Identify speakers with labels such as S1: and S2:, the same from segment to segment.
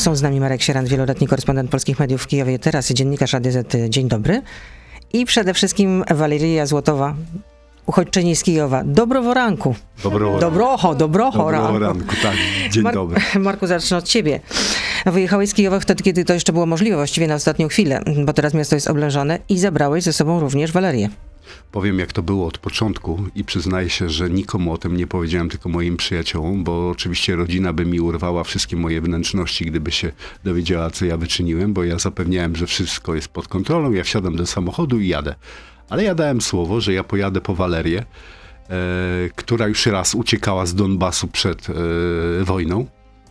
S1: Są z nami Marek Sierant, wieloletni korespondent polskich mediów w Kijowie, teraz dziennikarz Radia Z. Dzień dobry. I przede wszystkim Waleria Złotowa, uchodźczyni z Kijowa. Dobrowo ranku.
S2: Dobro,
S1: Dobrocho, dobrocho
S2: dobro
S1: ranku.
S2: ranku, tak. Dzień
S1: Mar-
S2: dobry.
S1: Marku, zacznę od ciebie. Wyjechałeś z Kijowa wtedy, kiedy to jeszcze było możliwe, właściwie na ostatnią chwilę, bo teraz miasto jest oblężone i zabrałeś ze sobą również Walerię.
S2: Powiem, jak to było od początku i przyznaję się, że nikomu o tym nie powiedziałem, tylko moim przyjaciołom, bo oczywiście rodzina by mi urwała wszystkie moje wnętrzności, gdyby się dowiedziała, co ja wyczyniłem, bo ja zapewniałem, że wszystko jest pod kontrolą, ja wsiadam do samochodu i jadę. Ale ja dałem słowo, że ja pojadę po Walerię, e, która już raz uciekała z Donbasu przed e, wojną,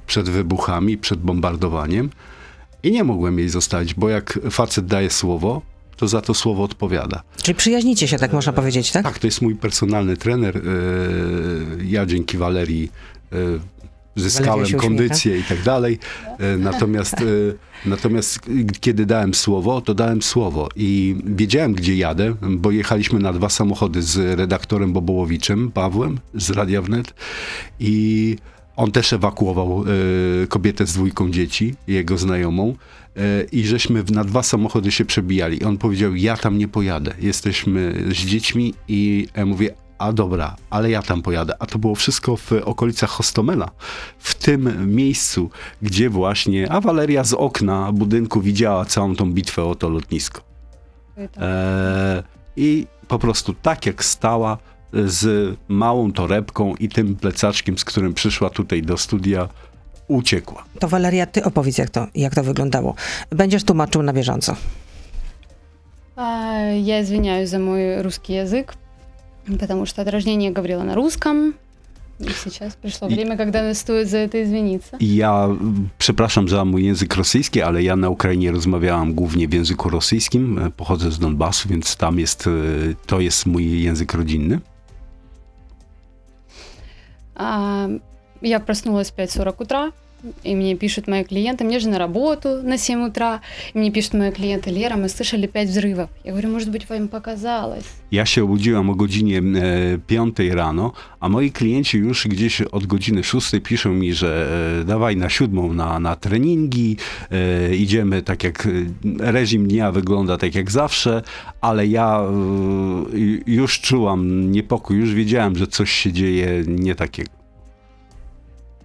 S2: przed wybuchami, przed bombardowaniem i nie mogłem jej zostawić, bo jak facet daje słowo, to za to słowo odpowiada.
S1: Czyli przyjaźnicie się, tak można powiedzieć, tak?
S2: Tak, to jest mój personalny trener. E, Ja dzięki Walerii e, zyskałem kondycję i tak dalej. E, Natomiast, natomiast kiedy dałem słowo, to dałem słowo i wiedziałem, gdzie jadę, bo jechaliśmy na dwa samochody z redaktorem Bobołowiczem, Pawłem z Radia Wnet i on też ewakuował e, kobietę z dwójką dzieci, jego znajomą. E, I żeśmy na dwa samochody się przebijali. I on powiedział, ja tam nie pojadę. Jesteśmy z dziećmi i ja mówię, a dobra, ale ja tam pojadę. A to było wszystko w okolicach Hostomela. W tym miejscu, gdzie właśnie, a Waleria z okna budynku widziała całą tą bitwę o to lotnisko. E, I po prostu tak jak stała z małą torebką i tym plecaczkiem, z którym przyszła tutaj do studia, uciekła.
S1: To Waleria, ty opowiedz, jak to, jak to wyglądało. Będziesz tłumaczył na bieżąco.
S3: А, Я извиняюсь за мой русский язык, потому что от рождения говорила на русском. И сейчас пришло
S2: И-
S3: время, когда стоит за это извиниться.
S2: I ja mm, przepraszam za mój język rosyjski, ale ja na Ukrainie rozmawiałam głównie w języku rosyjskim. E, Pochodzę z Donbasu, więc tam jest, e, to jest mój język rodzinny.
S3: А, Я проснулась в 5.40 утра, и мне пишут мои клиенты, мне же на работу на 7 утра, и мне пишут мои клиенты, Лера, мы слышали 5 взрывов. Я говорю, может быть, вам показалось.
S2: Ja się obudziłam o godzinie e, 5 rano, a moi klienci już gdzieś od godziny 6 piszą mi, że e, dawaj na siódmą na, na treningi, e, idziemy tak jak e, reżim dnia wygląda tak jak zawsze, ale ja e, już czułam niepokój, już wiedziałem, że coś się dzieje nie takiego.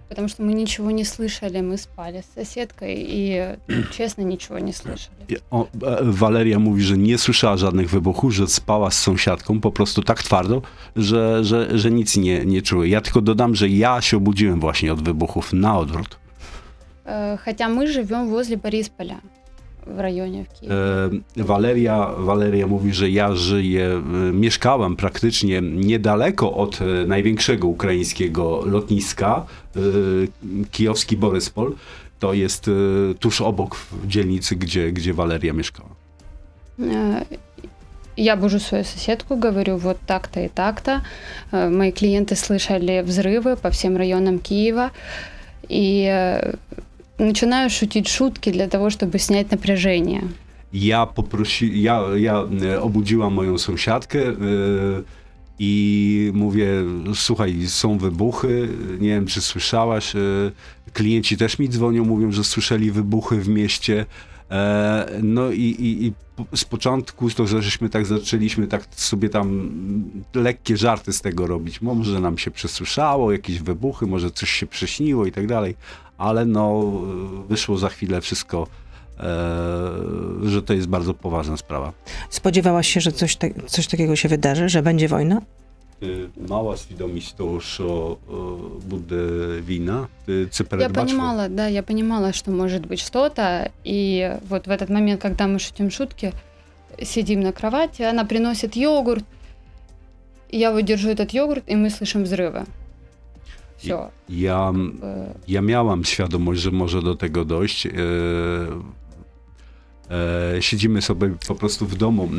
S3: Потому что мы ничего не слышали, мы спали с соседкой, и, честно, ничего не слышали.
S2: I O, e, Waleria mówi, że nie słyszała żadnych wybuchów, że spała z sąsiadką po prostu tak twardo, że, że, że nic nie, nie czuły. Ja tylko dodam, że ja się obudziłem właśnie od wybuchów na odwrót.
S3: Э, Хотя мы живем возле Борисполя, в районе в Киеве.
S2: E, Waleria, Waleria mówi, że ja żyję, e, mieszkałam praktycznie niedaleko od e, największego ukraińskiego lotniska, e, kijowski Boryspol. To jest e, tuż obok w dzielnicy, gdzie, gdzie Waleria mieszkała.
S3: Э, Я бужу свою соседку, говорю, вот так-то и так-то. Э, Мои клиенты слышали взрывы по всем районам Киева. И э, начинаю шутить шутки для того, чтобы снять напряжение.
S2: Ja poprosi, ja, ja e, obudziłam moją sąsiadkę e, i mówię, słuchaj, są wybuchy, nie wiem czy słyszałaś, e, klienci też mi dzwonią, mówią, że słyszeli wybuchy w mieście. E, no i, i, i z początku to, że żeśmy tak zaczęliśmy tak sobie tam mm, lekkie żarty z tego robić. Może nam się przesłyszało, jakieś wybuchy, może coś się prześniło i tak dalej, ale no e, wyszło za chwilę wszystko e, że to jest bardzo poważna sprawa.
S1: Spodziewałaś się, że coś, coś takiego się wydarzy, że będzie wojna?
S2: Mała świadomość того, що буде війна, це
S3: Я понимала, да, я понимала, что может быть что-то. И вот в этот момент, когда мы шутим шутки, сидим на кровати, она приносит йогурт, я выдержу этот йогурт, и мы слышим взрывы. Все.
S2: Ja, ja miałam świadomość, że może do tego dojść. Siedzimy sobie po prostu w domu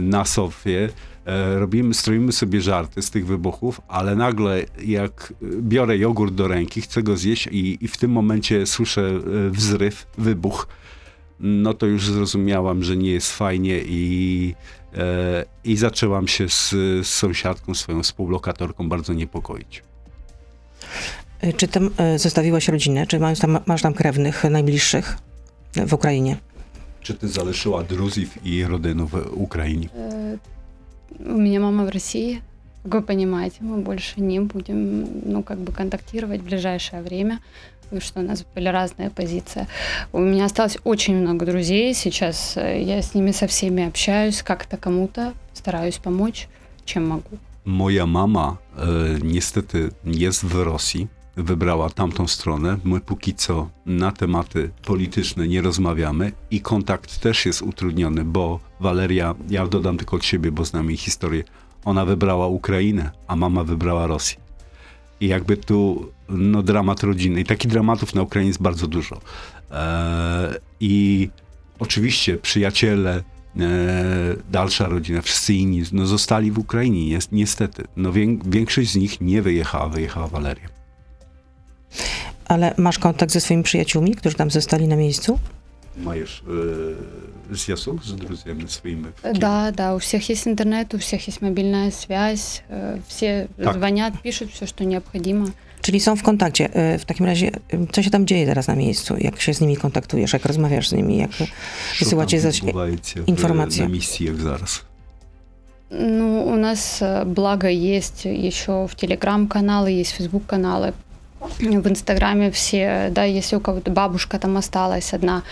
S2: na sofie, E, robimy, stroimy sobie żarty z tych wybuchów, ale nagle jak biorę jogurt do ręki, chcę go zjeść i, i w tym momencie słyszę e, wzryw, wybuch, no to już zrozumiałam, że nie jest fajnie i, e, i zaczęłam się z, z sąsiadką, swoją współlokatorką bardzo niepokoić.
S1: E, czy tam zostawiłaś rodzinę? Czy masz tam, masz tam krewnych, najbliższych w Ukrainie?
S2: Czy ty zaleszyła Druzów i rodynów w Ukrainie?
S3: Э, У меня мама в России, вы понимаете, мы больше не будем, ну, как бы контактировать в ближайшее время, потому что у нас были разные позиции. У меня осталось очень много друзей, сейчас э, я с ними со всеми общаюсь, как-то кому-то стараюсь помочь, чем могу.
S2: Moja mama e, niestety jest w Rosji, wybrała tamtą stronę. My póki co na tematy polityczne nie rozmawiamy i kontakt też jest utrudniony, bo Waleria, ja dodam tylko od siebie, bo znam jej historię, ona wybrała Ukrainę, a mama wybrała Rosję. I jakby tu no, dramat rodziny. I takich dramatów na Ukrainie jest bardzo dużo. E, I oczywiście przyjaciele, e, dalsza rodzina, wszyscy inni no, zostali w Ukrainie, niestety. No, wię, większość z nich nie wyjechała, wyjechała Waleria.
S1: Ale masz kontakt ze swoimi przyjaciółmi, którzy tam zostali na miejscu?
S2: Маєш е, зв'язок з друзями своїми? в Києві?
S3: Да, да, у всех есть интернет, у всех есть мобильная связь, э, все
S2: Так.
S3: звонят, пишут все, что необходимо.
S1: Czyli są w kontakcie. Y, W takim razie, y, co się tam dzieje teraz na miejscu? Jak się z nimi kontaktujesz? Jak rozmawiasz z nimi? Jak
S2: Що
S1: wysyłacie
S2: там
S1: zaś
S2: відбувається в-
S1: інформацію?
S2: на місці, як зараз?
S3: Ну, у нас, э, благо, есть еще в Телеграм-каналы, есть Фейсбук-каналы. В Инстаграме все, да, если у кого-то бабушка там осталась одна,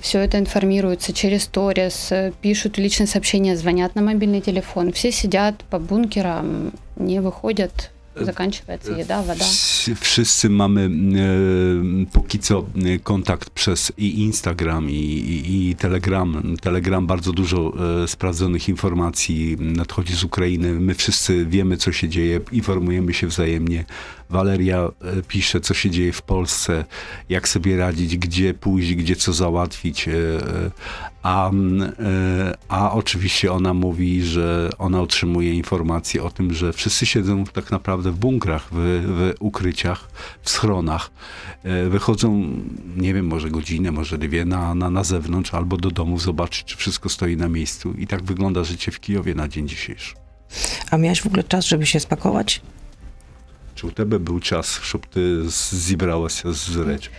S3: все это информируется через сторис, э, пишут личные сообщения, звонят на мобильный телефон. Все сидят по бункерам, не выходят, заканчивается еда, вода.
S2: Wsz- Wszyscy mamy e, póki co e, kontakt przez i Instagram, i, i, i Telegram. Telegram bardzo dużo e, sprawdzonych informacji nadchodzi z Ukrainy. My wszyscy wiemy, co się dzieje, informujemy się wzajemnie. Waleria e, pisze, co się dzieje w Polsce, jak sobie radzić, gdzie pójść, gdzie co załatwić. a, mm, e, a oczywiście ona mówi, że ona otrzymuje informacje o tym, że wszyscy siedzą tak naprawdę w bunkrach, w, w ukryciach, w schronach. E, Wychodzą, nie wiem, może godzinę, może dwie na, na, na zewnątrz albo do domu zobaczyć, czy wszystko stoi na miejscu. I tak wygląda życie w Kijowie na dzień dzisiejszy.
S1: A miałeś w ogóle czas, żeby się spakować?
S2: U tebe był czas, щоб ти зібралася з речі?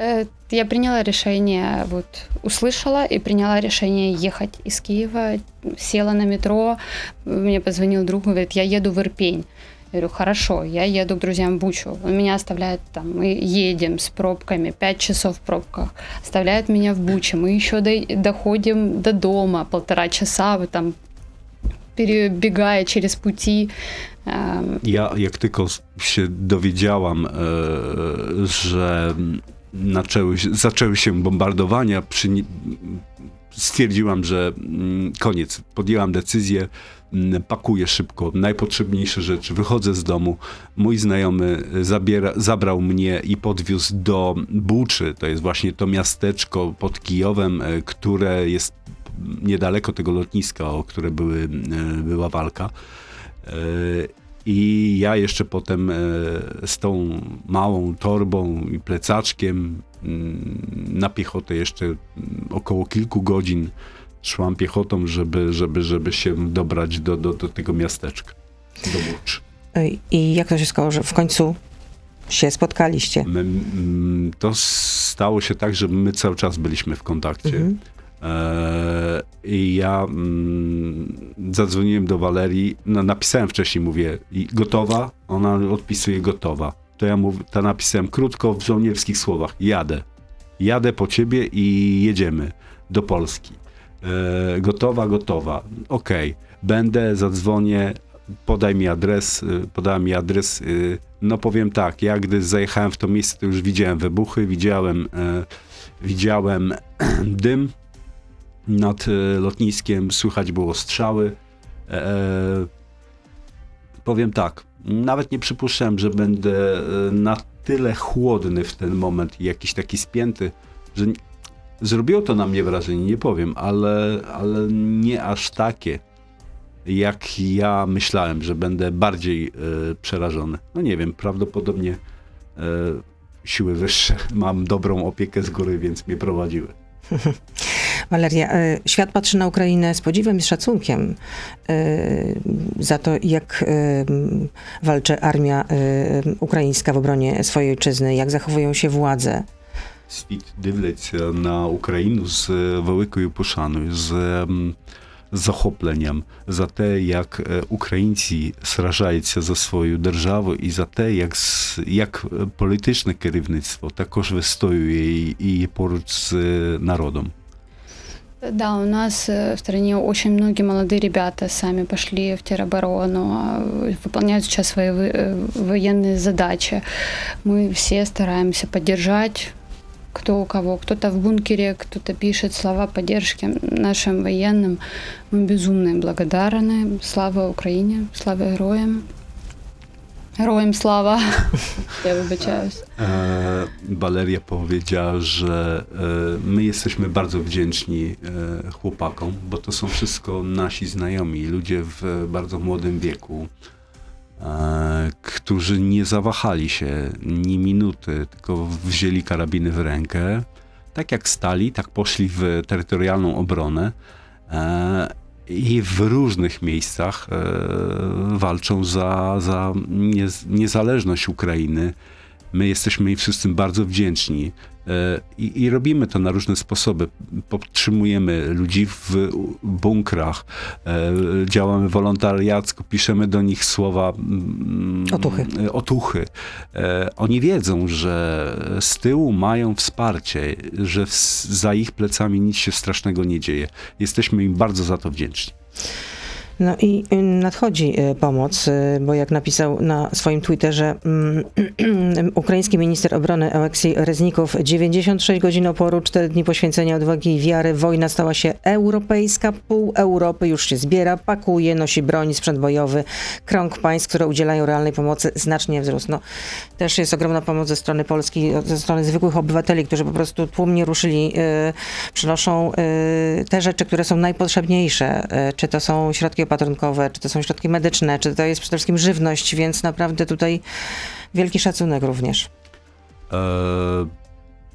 S3: Э, Я приняла решение, вот услышала и приняла решение ехать из Киева, села на метро, мне позвонил друг, говорит, я еду в Ирпень. Я говорю, хорошо, я еду к друзьям в Бучу. Он меня оставляет там, мы едем с пробками, 5 часов в пробках, оставляет меня в Буче, мы еще до- доходим до дома полтора часа, вот там перебегая через пути.
S2: Ja, jak tylko się dowiedziałam, e, że zaczęły, się- bombardowania, przy, stwierdziłam, że mm, koniec. Podjęłam decyzję, mm, pakuję szybko najpotrzebniejsze rzeczy, wychodzę z domu. Mój znajomy zabiera, zabrał mnie i podwiózł do Buczy, to jest właśnie to miasteczko pod Kijowem, e, które jest niedaleko tego lotniska, o które były, e, była walka. E, I ja jeszcze potem e, z tą małą torbą i plecaczkiem mm, na piechotę jeszcze mm, około kilku godzin szłam piechotą, żeby, żeby, żeby się dobrać do, do, do tego miasteczka, do.
S1: Y, I jak to się stało, że w końcu się spotkaliście?
S2: My, mm, to stało się tak, że my cały czas byliśmy w kontakcie.
S1: Mhm.
S2: E, I ja mm, zadzwoniłem do Walerii, no, napisałem wcześniej, mówię, gotowa? Ona odpisuje gotowa. To ja mów, to napisałem krótko w żołnierskich słowach, jadę. Jadę po ciebie i jedziemy do Polski. E, gotowa, gotowa. Okej, będę, zadzwonię, podaj mi adres, y, podała mi adres. No powiem tak, ja gdy zajechałem w to miejsce, to już widziałem wybuchy, widziałem, e, widziałem dym nad e, lotniskiem, słychać było strzały. E, powiem tak, nawet nie przypuszczałem, że będę e, na tyle chłodny w ten moment i jakiś taki spięty, że zrobiło to na mnie wrażenie, nie powiem, ale, ale nie aż takie, jak ja myślałem, że będę bardziej e, przerażony. No nie wiem, prawdopodobnie e, siły wyższe, mam dobrą opiekę z góry, więc mnie prowadziły.
S1: Waleria, e, świat patrzy na Ukrainę z podziwem i z szacunkiem e, za to, jak e, walczy armia ukraińska w obronie swojej ojczyzny, jak zachowują się władze.
S2: Світ дивляться на Україну з великою пошаною, з захопленням за те, як українці сражаються за свою державу, і за те, як як політичне керівництво також вистоює і поруч з народом.
S3: Да, у нас в стране очень многие молодые ребята сами пошли в тероборону, выполняют сейчас свои военные задачи. Мы все стараемся поддержать кто у кого. Кто-то в бункере, кто-то пишет слова поддержки нашим военным. Мы безумно благодарны. Слава Украине, слава героям. Героям слава. Ja wybaczaюсь.
S2: Waleria powiedziała, że my jesteśmy bardzo wdzięczni chłopakom, bo to są wszystko nasi znajomi, ludzie w bardzo młodym wieku, którzy nie zawahali się ni minuty, tylko wzięli karabiny w rękę. Tak jak stali, tak poszli w terytorialną obronę i w różnych miejscach walczą za, za niezależność Ukrainy. My jesteśmy im wszystkim bardzo wdzięczni. E, I, I, robimy to na różne sposoby. Podtrzymujemy ludzi w bunkrach, e, działamy wolontariacko, piszemy do nich słowa
S1: mm, otuchy.
S2: otuchy. E, oni wiedzą, że z tyłu mają wsparcie, że za ich plecami nic się strasznego nie dzieje. Jesteśmy im bardzo za to wdzięczni.
S1: No i y, nadchodzi y, pomoc, y, bo jak napisał na swoim Twitterze um, ukraiński minister obrony Aleksiej Reznikow, 96 godzin oporu, 4 dni poświęcenia odwagi i wiary, wojna stała się europejska, pół Europy już się zbiera, pakuje, nosi broń, sprzęt bojowy, krąg państw, które udzielają realnej pomocy znacznie wzrósł. No, też jest ogromna pomoc ze strony Polski, ze strony zwykłych obywateli, którzy po prostu tłumnie ruszyli, przynoszą te rzeczy, które są najpotrzebniejsze, czy to są środki opatrunkowe, czy to są środki medyczne, czy to jest przede wszystkim żywność, więc naprawdę tutaj wielki szacunek również. E,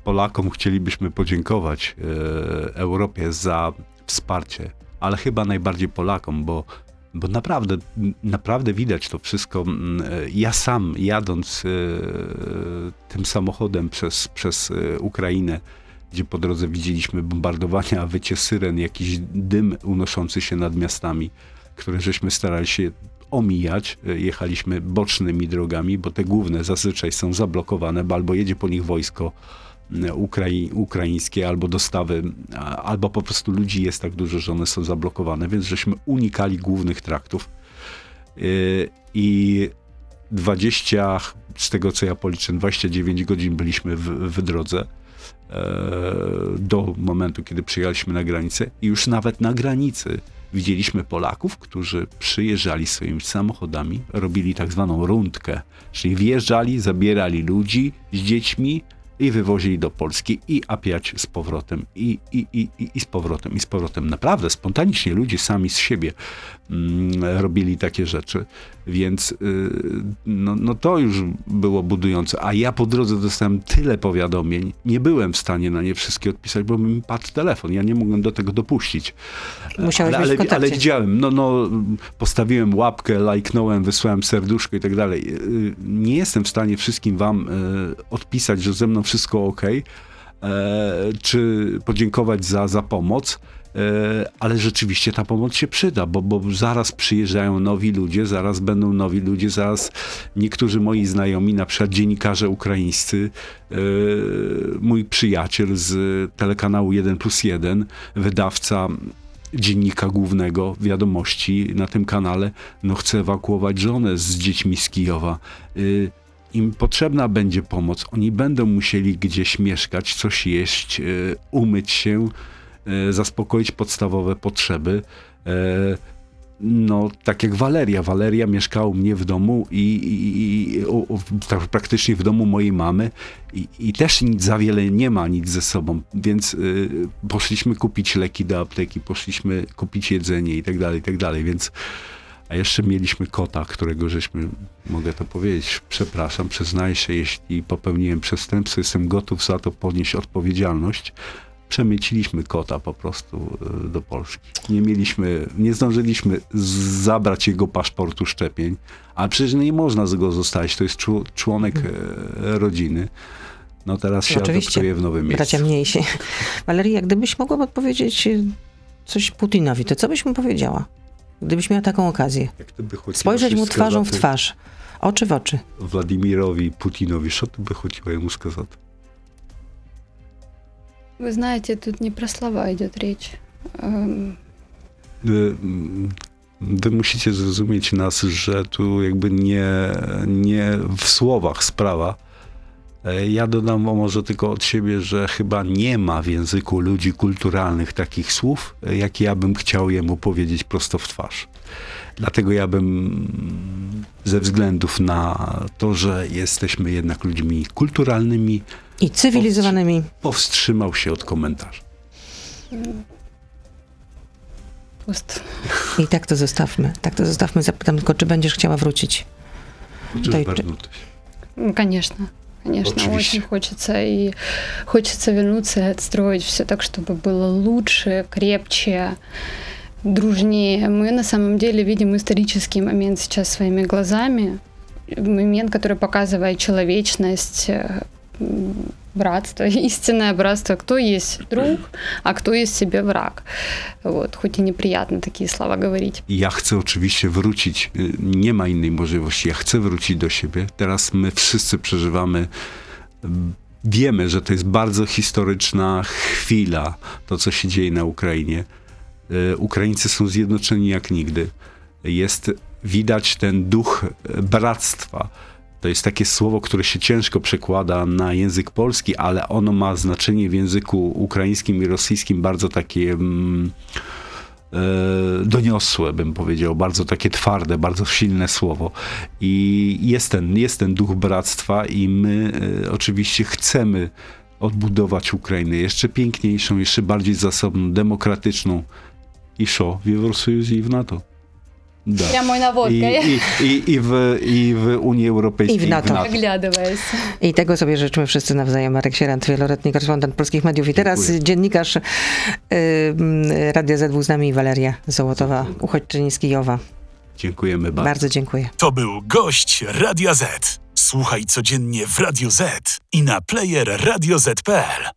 S2: Polakom chcielibyśmy podziękować e, Europie za wsparcie, ale chyba najbardziej Polakom, bo bo naprawdę, naprawdę widać to wszystko. E, ja sam jadąc tym samochodem przez, przez Ukrainę, gdzie po drodze widzieliśmy bombardowania, wycie syren, jakiś dym unoszący się nad miastami, które żeśmy starali się omijać. Jechaliśmy bocznymi drogami, bo te główne zazwyczaj są zablokowane, bo albo jedzie po nich wojsko ukrai ukraińskie, albo dostawy, albo po prostu ludzi jest tak dużo, że one są zablokowane, więc żeśmy unikali głównych traktów. Y, I 20, z tego co ja policzę, 29 godzin byliśmy w, w drodze e, do momentu, kiedy przyjechaliśmy na granicę i już nawet na granicy widzieliśmy Polaków, którzy przyjeżdżali swoimi samochodami, robili tak zwaną rundkę, czyli wjeżdżali, zabierali ludzi z dziećmi, i wywozili do Polski i apiać z powrotem i, i, i, i z powrotem i z powrotem. Naprawdę spontanicznie ludzie sami z siebie mm, robili takie rzeczy, więc y, no, no to już było budujące. A ja po drodze dostałem tyle powiadomień, nie byłem w stanie na nie wszystkie odpisać, bo mi padł telefon, ja nie mogłem do tego dopuścić.
S1: Musiałeś
S2: ale, ale, ale widziałem, no, no postawiłem łapkę, lajknąłem, wysłałem serduszko i tak dalej. Y, nie jestem w stanie wszystkim wam y, odpisać, że ze mną wszystko ok, e, czy podziękować za, za pomoc, e, ale rzeczywiście ta pomoc się przyda, bo, bo zaraz przyjeżdżają nowi ludzie, zaraz będą nowi ludzie, zaraz niektórzy moi znajomi, na przykład dziennikarze ukraińscy, e, mój przyjaciel z telekanału 1 plus 1, wydawca dziennika głównego wiadomości na tym kanale, no chce ewakuować żonę z dziećmi z Kijowa im potrzebna będzie pomoc, oni będą musieli gdzieś mieszkać, coś jeść, e, umyć się, e, zaspokoić podstawowe potrzeby. E, no, tak jak Waleria. Waleria mieszkała u mnie w domu i, i, i tak praktycznie w domu mojej mamy i, i, też nic za wiele nie ma nic ze sobą, więc y, poszliśmy kupić leki do apteki, poszliśmy kupić jedzenie i tak dalej, i tak dalej, więc a jeszcze mieliśmy kota, którego żeśmy, mogę to powiedzieć, przepraszam, przyznaję się, jeśli popełniłem przestępstwo, jestem gotów za to ponieść odpowiedzialność, przemyciliśmy kota po prostu e, do Polski. Nie mieliśmy, nie zdążyliśmy zabrać jego paszportu szczepień, a przecież nie można z go zostawić, to jest czł- członek e, rodziny. No teraz się adoptuje w nowym miejscu.
S1: Bracia mniejsi. Walerii, jak gdybyś mogła odpowiedzieć coś Putinowi, to co byś mu powiedziała? Gdybyś miała taką okazję.
S2: Jak to by chodziło
S1: Spojrzeć mu
S2: się
S1: twarzą w
S2: сказати
S1: twarz, oczy w oczy.
S2: Владимирові Путінові, що тобі хотіло йому сказати?
S3: Вы знаете, тут не про слова идет речь. Эм,
S2: Wy, wy musicie zrozumieć nas, że tu jakby nie, nie w słowach sprawa. E, ja dodam może tylko od siebie, że chyba nie ma w języku ludzi kulturalnych takich słów, e, jakie ja bym chciał jemu powiedzieć prosto w twarz. Dlatego ja bym ze względów na to, że jesteśmy jednak ludźmi kulturalnymi
S1: i cywilizowanymi,
S2: powstrzymał się od komentarzy.
S3: Pust.
S1: I tak to zostawmy. Tak to zostawmy. Zapytam tylko, czy będziesz chciała wrócić? Do...
S2: Czy...
S3: Koniecznie. Конечно.
S2: Отлично.
S3: очень хочется и хочется вернуться и отстроить все так, чтобы было лучше, крепче, дружнее. Мы на самом деле видим исторический момент сейчас своими глазами, момент, который показывает человечность, э, братство, истинное братство, кто есть друг, а кто есть себе враг. Вот, хоть и неприятно такие слова говорить.
S2: I Ja chcę oczywiście wrócić, y, nie ma innej możliwości. Ja chcę wrócić do siebie. Teraz my wszyscy przeżywamy, m, wiemy, że to jest bardzo historyczna chwila, to co się dzieje na Ukrainie. Y, Ukraińcy są zjednoczeni jak nigdy. Jest widać ten duch y, bractwa. to jest takie słowo, które się ciężko przekłada na język polski, ale ono ma znaczenie w języku ukraińskim i rosyjskim bardzo takie mm, e, doniosłe, bym powiedział, bardzo takie twarde, bardzo silne słowo. I jest ten, jest ten duch bractwa, i my e, oczywiście chcemy odbudować Ukrainę jeszcze piękniejszą, jeszcze bardziej zasobną, demokratyczną. I szo w Eurosojuszu i w NATO. Да.
S3: Прямо и наводкой.
S2: I, i, i, i, w, I w Unii Europejskiej.
S1: I w NATO.
S3: Оглядываясь.
S1: I tego sobie życzymy wszyscy nawzajem. Marek Sierant, wieloletni korespondent polskich mediów. I teraz
S2: Dziękuję.
S1: dziennikarz y, y, Radia Z był z nami, Waleria Zołotowa, uchodźczyni z Kijowa.
S2: Dziękujemy bardzo.
S1: Bardzo dziękuję.
S4: To był gość Radia Z. Słuchaj codziennie w Radio Z i na player radioz.pl.